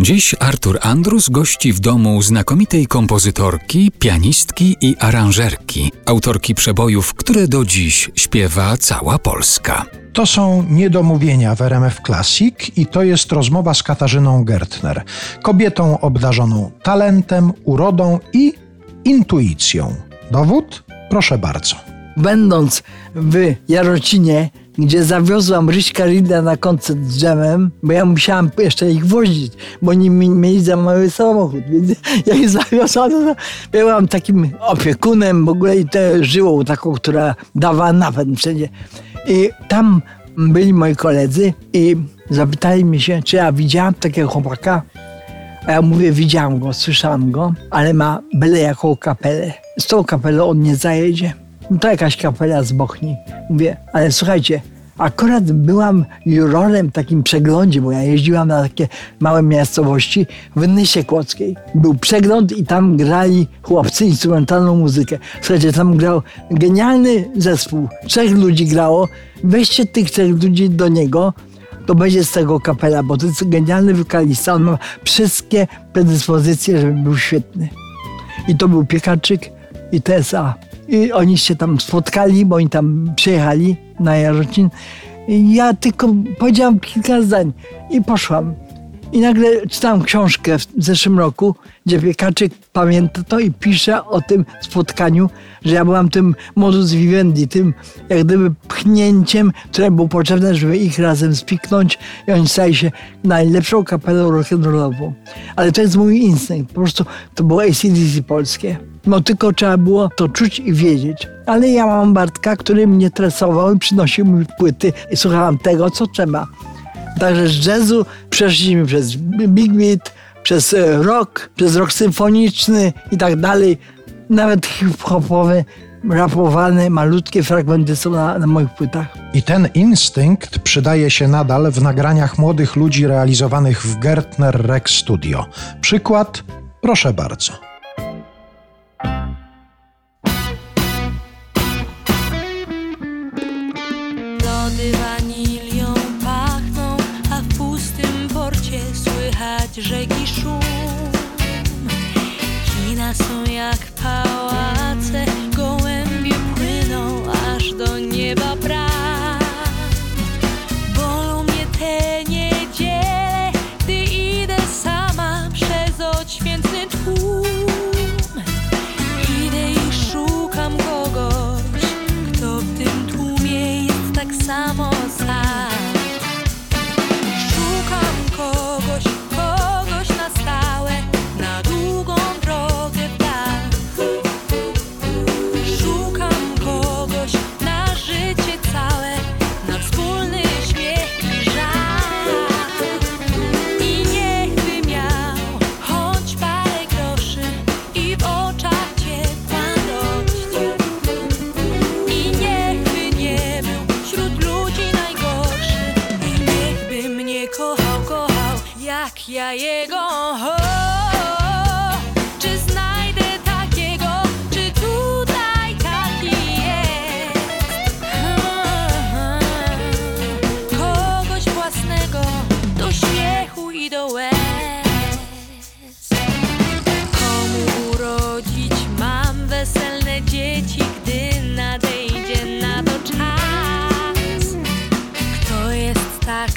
Dziś Artur Andrus gości w domu znakomitej kompozytorki, pianistki i aranżerki, autorki przebojów, które do dziś śpiewa cała Polska. To są niedomówienia w RMF Classic i to jest rozmowa z Katarzyną Gertner, kobietą obdarzoną talentem, urodą i intuicją. Dowód? Proszę bardzo. Będąc w Jarocinie, gdzie zawiozłam Ryśka Rida na koncert z dżemem, bo ja musiałam jeszcze ich wozić, bo oni mieli za mały samochód, więc ja ich zawiozłam. No, byłam takim opiekunem w ogóle i te żyłą taką, która dawała napęd wszędzie. I tam byli moi koledzy i zapytali mnie się, czy ja widziałam takiego chłopaka. A ja mówię, widziałam go, słyszałam go, ale ma byle jaką kapelę. Z tą kapelą on nie zajedzie. No to jakaś kapela z Bochni. Mówię, ale słuchajcie, akurat byłam jurorem w takim przeglądzie, bo ja jeździłam na takie małe miejscowości w Nysie Kłodzkiej. Był przegląd i tam grali chłopcy instrumentalną muzykę. Słuchajcie, tam grał genialny zespół. Trzech ludzi grało. Weźcie tych trzech ludzi do niego, to będzie z tego kapela, bo to jest genialny wokalista. On ma wszystkie predyspozycje, żeby był świetny. I to był Piekarczyk i TSA. I oni się tam spotkali, bo oni tam przyjechali na Jarocin. I ja tylko powiedziałam kilka zdań i poszłam. I nagle czytałam książkę w zeszłym roku, gdzie Piekaczyk pamięta to i pisze o tym spotkaniu, że ja byłam tym modus vivendi, tym jak gdyby pchnięciem, które było potrzebne, żeby ich razem spiknąć i oni stali się najlepszą kapelą rock'n'rollową. Ale to jest mój instynkt, po prostu to było ACDC polskie. No tylko trzeba było to czuć i wiedzieć. Ale ja mam Bartka, który mnie tresował i przynosił mi płyty i słuchałam tego, co trzeba. Także z jazzu przeszliśmy przez big beat, przez e, rock, przez rock symfoniczny i tak dalej. Nawet hip-hopowe, rapowane, malutkie fragmenty są na, na moich płytach. I ten instynkt przydaje się nadal w nagraniach młodych ludzi realizowanych w Gertner Rex Studio. Przykład, proszę bardzo. Rzeki szum. Kina są jak pałace, ja jego. Czy znajdę takiego, czy tutaj taki jest? Kogoś własnego do śmiechu i do łez. Komu urodzić mam weselne dzieci, gdy nadejdzie na to czas? Kto jest tak